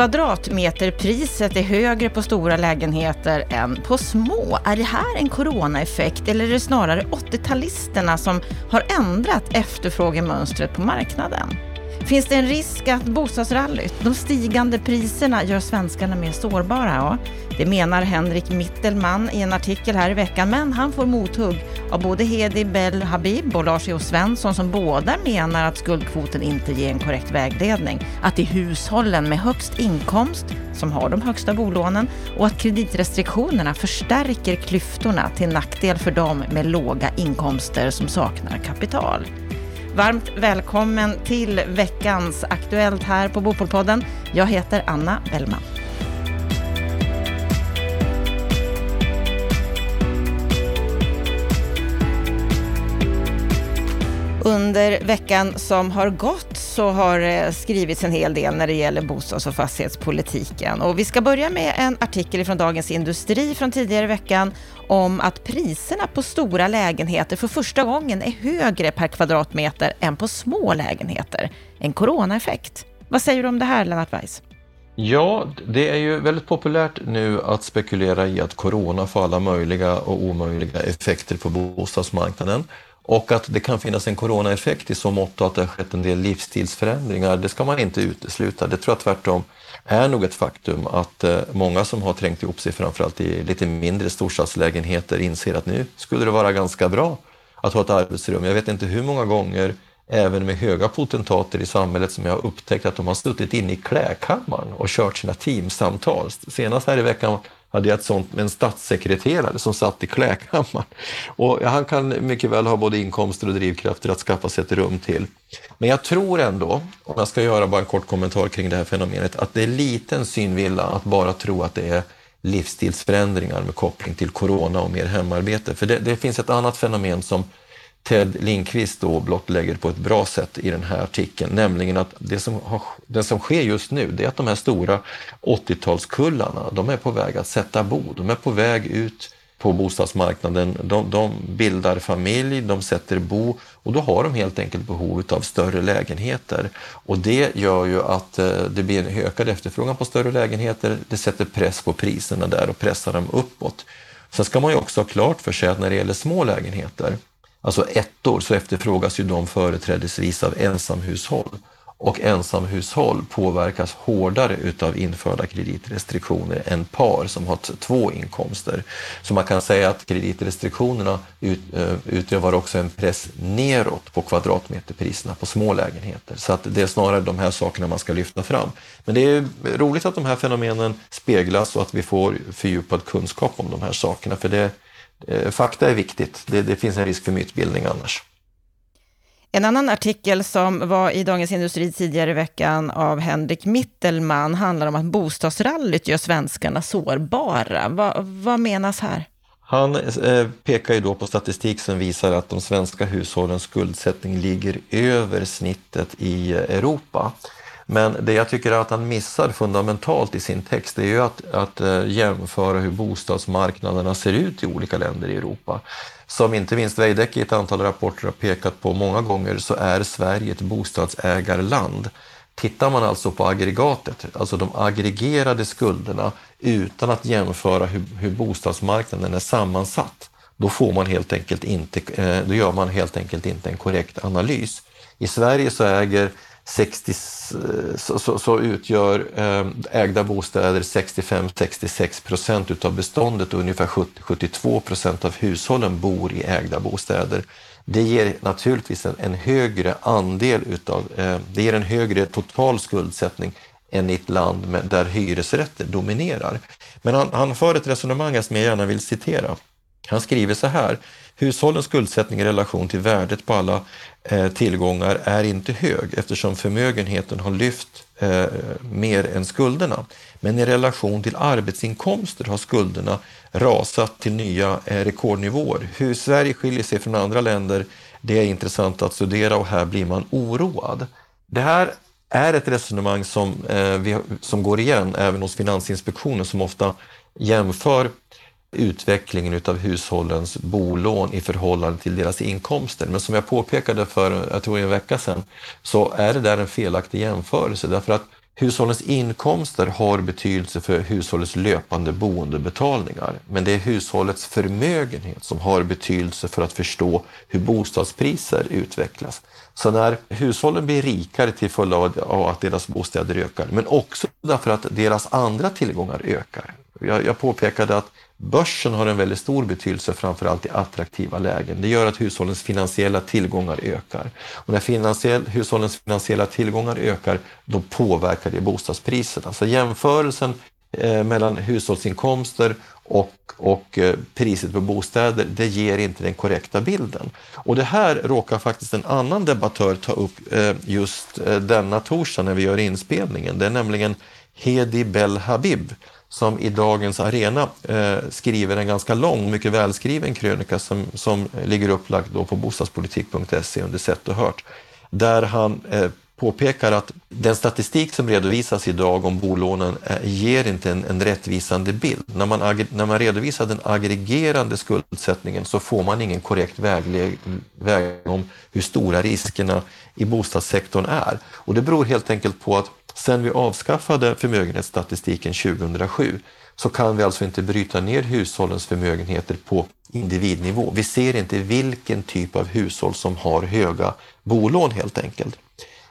Kvadratmeterpriset är högre på stora lägenheter än på små. Är det här en coronaeffekt eller är det snarare 80-talisterna som har ändrat efterfrågemönstret på marknaden? Finns det en risk att bostadsrallyt, de stigande priserna, gör svenskarna mer sårbara? Ja, det menar Henrik Mittelman i en artikel här i veckan, men han får mothugg av både Hedi Bel Habib och Lars E.O. Svensson som båda menar att skuldkvoten inte ger en korrekt vägledning. Att det är hushållen med högst inkomst som har de högsta bolånen och att kreditrestriktionerna förstärker klyftorna till nackdel för dem med låga inkomster som saknar kapital. Varmt välkommen till veckans Aktuellt här på Bopolpodden. Jag heter Anna Bellman. Under veckan som har gått så har det skrivits en hel del när det gäller bostads och fastighetspolitiken. Och vi ska börja med en artikel från Dagens Industri från tidigare i veckan om att priserna på stora lägenheter för första gången är högre per kvadratmeter än på små lägenheter. En coronaeffekt. Vad säger du om det här, Lennart Weiss? Ja, det är ju väldigt populärt nu att spekulera i att corona får alla möjliga och omöjliga effekter på bostadsmarknaden. Och att det kan finnas en coronaeffekt i så mått att det har skett en del livsstilsförändringar, det ska man inte utesluta. Det tror jag tvärtom är nog ett faktum att eh, många som har trängt ihop sig framförallt i lite mindre storstadslägenheter inser att nu skulle det vara ganska bra att ha ett arbetsrum. Jag vet inte hur många gånger även med höga potentater i samhället som jag har upptäckt att de har suttit inne i klädkammaren och kört sina teamsamtal. Senast här i veckan hade jag ett sånt med en statssekreterare som satt i klädkammaren. Och han kan mycket väl ha både inkomster och drivkrafter att skaffa sig ett rum till. Men jag tror ändå, om jag ska göra bara en kort kommentar kring det här fenomenet, att det är liten synvilla att bara tro att det är livsstilsförändringar med koppling till corona och mer hemarbete. För det, det finns ett annat fenomen som Ted Lindqvist då blottlägger på ett bra sätt i den här artikeln, nämligen att det som, har, det som sker just nu, det är att de här stora 80-talskullarna, de är på väg att sätta bo. De är på väg ut på bostadsmarknaden. De, de, bildar familj, de sätter bo och då har de helt enkelt behov av större lägenheter. Och det gör ju att eh, det blir en ökad efterfrågan på större lägenheter. Det sätter press på priserna där och pressar dem uppåt. Sen ska man ju också ha klart för sig att när det gäller små lägenheter Alltså ettor så efterfrågas ju de företrädesvis av ensamhushåll och ensamhushåll påverkas hårdare utav införda kreditrestriktioner än par som har två inkomster. Så man kan säga att kreditrestriktionerna ut, eh, utövar också en press neråt på kvadratmeterpriserna på små lägenheter. Så att det är snarare de här sakerna man ska lyfta fram. Men det är roligt att de här fenomenen speglas och att vi får fördjupad kunskap om de här sakerna. För det fakta är viktigt. Det, det finns en risk för mytbildning annars. En annan artikel som var i Dagens Industri tidigare i veckan av Henrik Mittelman handlar om att bostadsrallyt gör svenskarna sårbara. Va, vad menas här? Han eh, pekar ju då på statistik som visar att de svenska hushållens skuldsättning ligger över snittet i Europa. Men det jag tycker att han missar fundamentalt i sin text är ju att, att eh, jämföra hur bostadsmarknaderna ser ut i olika länder i Europa. Som inte minst Veidekke i ett antal rapporter har pekat på många gånger så är Sverige ett bostadsägarland. Tittar man alltså på aggregatet, alltså de aggregerade skulderna utan att jämföra hur, hur bostadsmarknaden är sammansatt, då, får man helt enkelt inte, eh, då gör man helt enkelt inte en korrekt analys. I Sverige så äger 60, så, så, så, utgör eh, ägda bostäder 65-66 procent utav beståndet och ungefär 70-72 procent av hushållen bor i ägda bostäder. Det ger naturligtvis en, en högre andel utav, eh, det ger en högre total skuldsättning än i ett land med, där hyresrätter dominerar. Men han, han för ett resonemang som jag gärna vill citera. Han skriver så här. Hushållens skuldsättning i relation till värdet på alla eh, tillgångar är inte hög eftersom förmögenheten har lyft eh, mer än skulderna. Men i relation till arbetsinkomster har skulderna rasat till nya eh, rekordnivåer. Hur Sverige skiljer sig från andra länder, det är intressant att studera och här blir man oroad. Det här är ett resonemang som, eh, vi, som går igen även hos Finansinspektionen som ofta jämför utvecklingen utav hushållens bolån i förhållande till deras inkomster. Men som jag påpekade för, jag tror en vecka sedan, så är det där en felaktig jämförelse därför att Hushållens inkomster har betydelse för hushållets löpande boendebetalningar, men det är hushållets förmögenhet som har betydelse för att förstå hur bostadspriser utvecklas. Så när hushållen blir rikare till följd av att deras bostäder ökar, men också därför att deras andra tillgångar ökar. Jag, jag påpekade att börsen har en väldigt stor betydelse framförallt i attraktiva lägen. Det gör att hushållens finansiella tillgångar ökar. Och när finansiell, hushållens finansiella tillgångar ökar, då påverkar det bostadspriserna. Så jämförelsen eh, mellan hushållsinkomster och, och eh, priset på bostäder, det ger inte den korrekta bilden. Och det här råkar faktiskt en annan debattör ta upp eh, just eh, denna torsdag när vi gör inspelningen. Det är nämligen Hedi Bel Habib som i Dagens Arena eh, skriver en ganska lång, mycket välskriven krönika som, som ligger upplagd då på bostadspolitik.se under Sett och hört, där han eh, påpekar att den statistik som redovisas idag om bolånen eh, ger inte en, en rättvisande bild. När man, när man redovisar den aggregerande skuldsättningen så får man ingen korrekt vägledning om hur stora riskerna i bostadssektorn är. Och det beror helt enkelt på att Sen vi avskaffade förmögenhetsstatistiken 2007 så kan vi alltså inte bryta ner hushållens förmögenheter på individnivå. Vi ser inte vilken typ av hushåll som har höga bolån helt enkelt.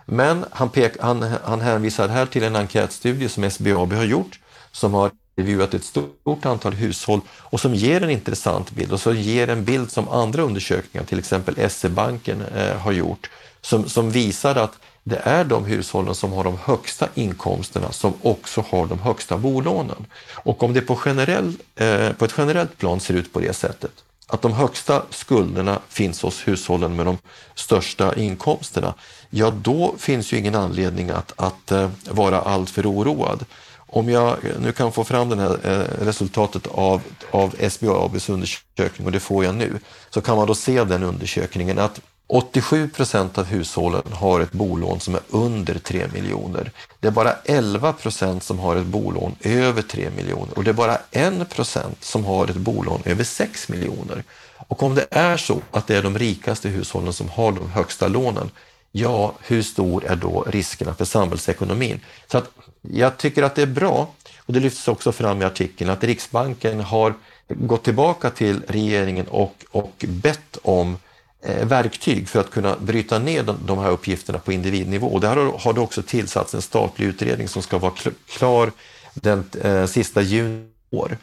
Men han, pek, han, han hänvisar här till en enkätstudie som SBAB har gjort som har intervjuat ett stort antal hushåll och som ger en intressant bild och som ger en bild som andra undersökningar, till exempel SE-banken eh, har gjort, som, som visar att det är de hushållen som har de högsta inkomsterna som också har de högsta bolånen. Och om det på, generell, eh, på ett generellt plan ser ut på det sättet, att de högsta skulderna finns hos hushållen med de största inkomsterna, ja då finns ju ingen anledning att, att eh, vara alltför oroad. Om jag eh, nu kan få fram det här eh, resultatet av, av SBABs undersökning, och det får jag nu, så kan man då se den undersökningen att 87 procent av hushållen har ett bolån som är under 3 miljoner. Det är bara 11 procent som har ett bolån över 3 miljoner och det är bara 1 procent som har ett bolån över 6 miljoner. Och om det är så att det är de rikaste hushållen som har de högsta lånen, ja, hur stor är då riskerna för samhällsekonomin? Så att jag tycker att det är bra, och det lyfts också fram i artikeln, att Riksbanken har gått tillbaka till regeringen och, och bett om Eh, Eh, verktyg för att kunna bryta ner de här uppgifterna på individnivå. Och där har det också tillsatts en statlig utredning som ska vara klar den eh, sista juni år.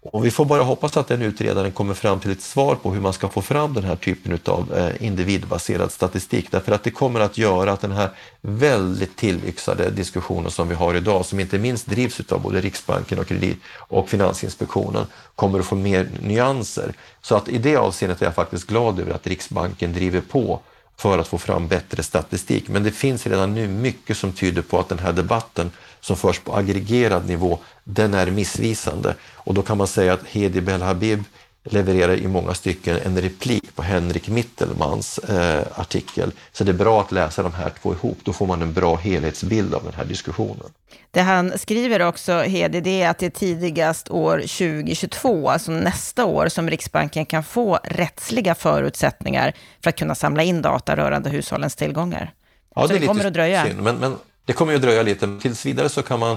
Och vi får bara hoppas att den utredaren kommer fram till ett svar på hur man ska få fram den här typen av eh, individbaserad statistik. Därför att det kommer att göra att den här väldigt tillyxade diskussionen som vi har idag, som inte minst drivs av både Riksbanken och, Kredit och Finansinspektionen, kommer att få mer nyanser. Så att i det avseendet är jag faktiskt glad över att Riksbanken driver på för att få fram bättre statistik. Men det finns redan nu mycket som tyder på att den här debatten som förs på aggregerad nivå, den är missvisande. Och då kan man säga att Hedi Belhabib levererar i många stycken en replik på Henrik Mittelmans eh, artikel. Så det är bra att läsa de här två ihop, då får man en bra helhetsbild av den här diskussionen. Det han skriver också, Hedi, det är att det är tidigast år 2022, alltså nästa år, som Riksbanken kan få rättsliga förutsättningar för att kunna samla in data rörande hushållens tillgångar. Ja, så det, det kommer att dröja. Synd, men, men det kommer ju dröja lite, men tills vidare så kan man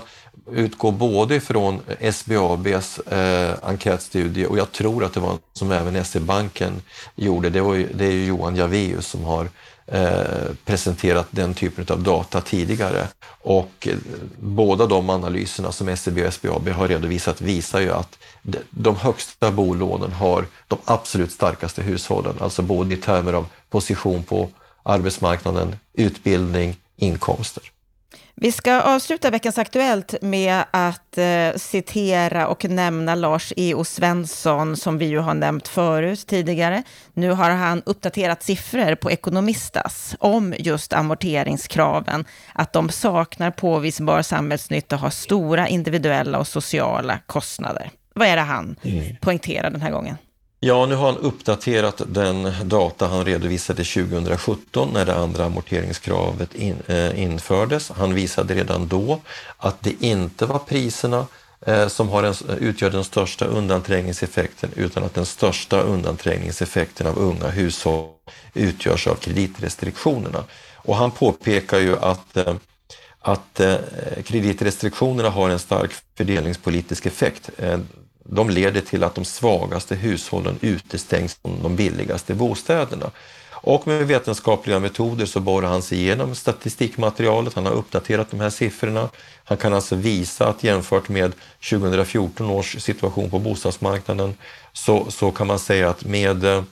utgå både från eh, SBABs eh, enkätstudie och jag tror att det var som även SE-banken gjorde. Det, var ju, det är ju Johan Javeus som har eh, presenterat den typen av data tidigare. Och eh, båda de analyserna som SEB och SBAB har redovisat visar ju att de högsta bolånen har de absolut starkaste hushållen, alltså både i termer av position på arbetsmarknaden, utbildning, inkomster. Vi ska avsluta veckans Aktuellt med att eh, citera och nämna Lars E.O. Svensson, som vi ju har nämnt förut tidigare. Nu har han uppdaterat siffror på Ekonomistas om just amorteringskraven, att de saknar påvisbar samhällsnytta och har stora individuella och sociala kostnader. Vad är det han mm. poängterar den här gången? Ja, nu har han uppdaterat den data han redovisade 2017 när det andra amorteringskravet in, eh, infördes. Han visade redan då att det inte var priserna eh, som har en, utgör den största undanträngningseffekten utan att den största undanträngningseffekten av unga hushåll utgörs av kreditrestriktionerna. Och han påpekar ju att eh, att eh, kreditrestriktionerna har en stark fördelningspolitisk effekt. Eh, de leder till att de svagaste hushållen utestängs från de billigaste bostäderna. Och med vetenskapliga metoder så borrar han sig igenom statistikmaterialet, han har uppdaterat de här siffrorna. Han kan alltså visa att jämfört med 2014 års situation på bostadsmarknaden så, så kan man säga att med eh,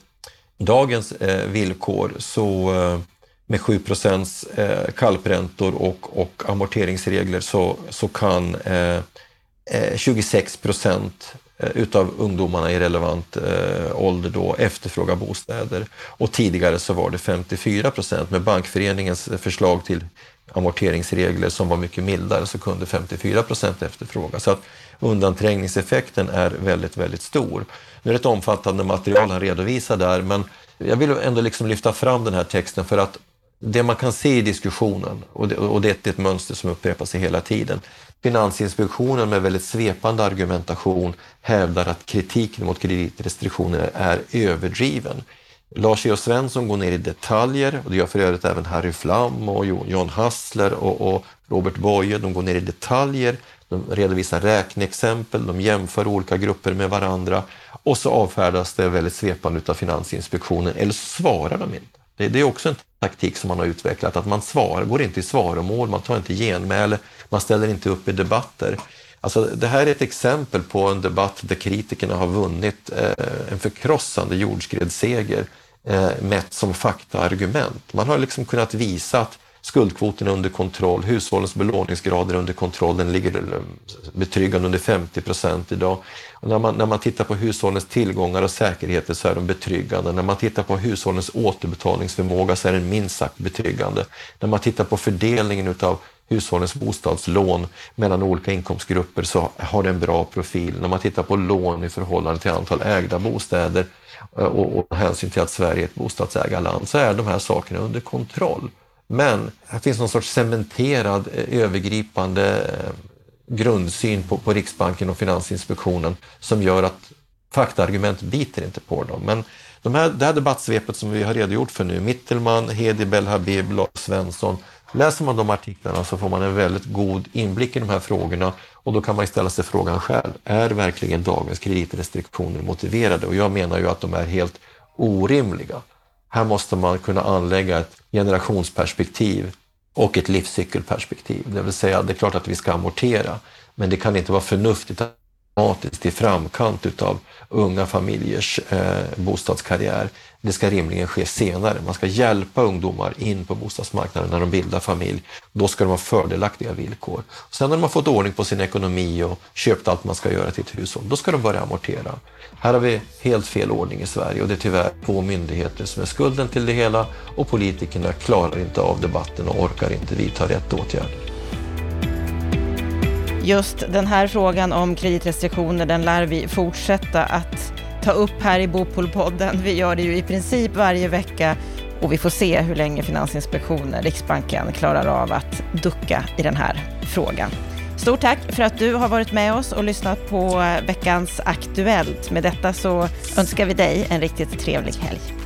dagens eh, villkor så eh, med 7 procents eh, kalpräntor och, och amorteringsregler så, så kan eh, Eh, 26 procent eh, utav ungdomarna i relevant eh, ålder då efterfrågar bostäder. Och tidigare så var det 54 procent. Med Bankföreningens förslag till amorteringsregler som var mycket mildare så kunde 54 procent efterfråga. Så att undanträngningseffekten är väldigt, väldigt stor. Nu är det ett omfattande material han redovisar där, men jag vill ändå liksom lyfta fram den här texten för att det man kan se i diskussionen, och det, och det är ett mönster som upprepar sig hela tiden, Finansinspektionen med väldigt svepande argumentation hävdar att kritiken mot kreditrestriktioner är överdriven. Lars E.O. Svensson går ner i detaljer och det gör för övrigt även Harry Flam och John Hassler och, och Robert Boye. De går ner i detaljer, de redovisar räkneexempel, de jämför olika grupper med varandra och så avfärdas det väldigt svepande av Finansinspektionen eller så svarar de inte. Det, det, är också en taktik som man har utvecklat, att man svar, går inte i svaromål, man tar inte genmäle, man ställer inte upp i debatter. Alltså, det här är ett exempel på en debatt där kritikerna har vunnit eh, en förkrossande jordskredsseger eh, mätt som faktaargument. Man har liksom kunnat visa att skuldkvoten är under kontroll, hushållens belåningsgrader är under kontroll, den ligger eh, betryggande under 50 procent idag. Och när, man, när man tittar på hushållens tillgångar och säkerheter så är de betryggande. När man tittar på hushållens återbetalningsförmåga så är den minst sagt betryggande. När man tittar på fördelningen utav hushållens bostadslån mellan olika inkomstgrupper så har det en bra profil. När man tittar på lån i förhållande till antal ägda bostäder eh, och, och hänsyn till att Sverige är ett bostadsägarland så är de här sakerna under kontroll. Men här finns någon sorts cementerad eh, övergripande eh, grundsyn på, på Riksbanken och Finansinspektionen som gör att faktaargument biter inte på dem. Men de här, det här debattsvepet som vi har redogjort för nu, Mittelman, Hedi Belhabib, Lars Svensson, läser man de artiklarna så får man en väldigt god inblick i de här frågorna och då kan man ställa sig frågan själv, är verkligen dagens kreditrestriktioner motiverade? Och jag menar ju att de är helt orimliga. Här måste man kunna anlägga ett generationsperspektiv och ett livscykelperspektiv. Det vill säga, det är klart att vi ska amortera, men det kan inte vara förnuftigt dramatiskt i framkant utav unga familjers eh, bostadskarriär. Det ska rimligen ske senare. Man ska hjälpa ungdomar in på bostadsmarknaden när de bildar familj. Då ska de ha fördelaktiga villkor. Sen när de har fått ordning på sin ekonomi och köpt allt man ska göra till ett hushåll, då ska de börja amortera. Här har vi helt fel ordning i Sverige och det är tyvärr två myndigheter som är skulden till det hela och politikerna klarar inte av debatten och orkar inte vidta rätt åtgärder. Just den här frågan om kreditrestriktioner, den lär vi fortsätta att ta upp här i Bopolpodden. Vi gör det ju i princip varje vecka och vi får se hur länge Finansinspektionen, Riksbanken, klarar av att ducka i den här frågan. Stort tack för att du har varit med oss och lyssnat på veckans Aktuellt. Med detta så önskar vi dig en riktigt trevlig helg.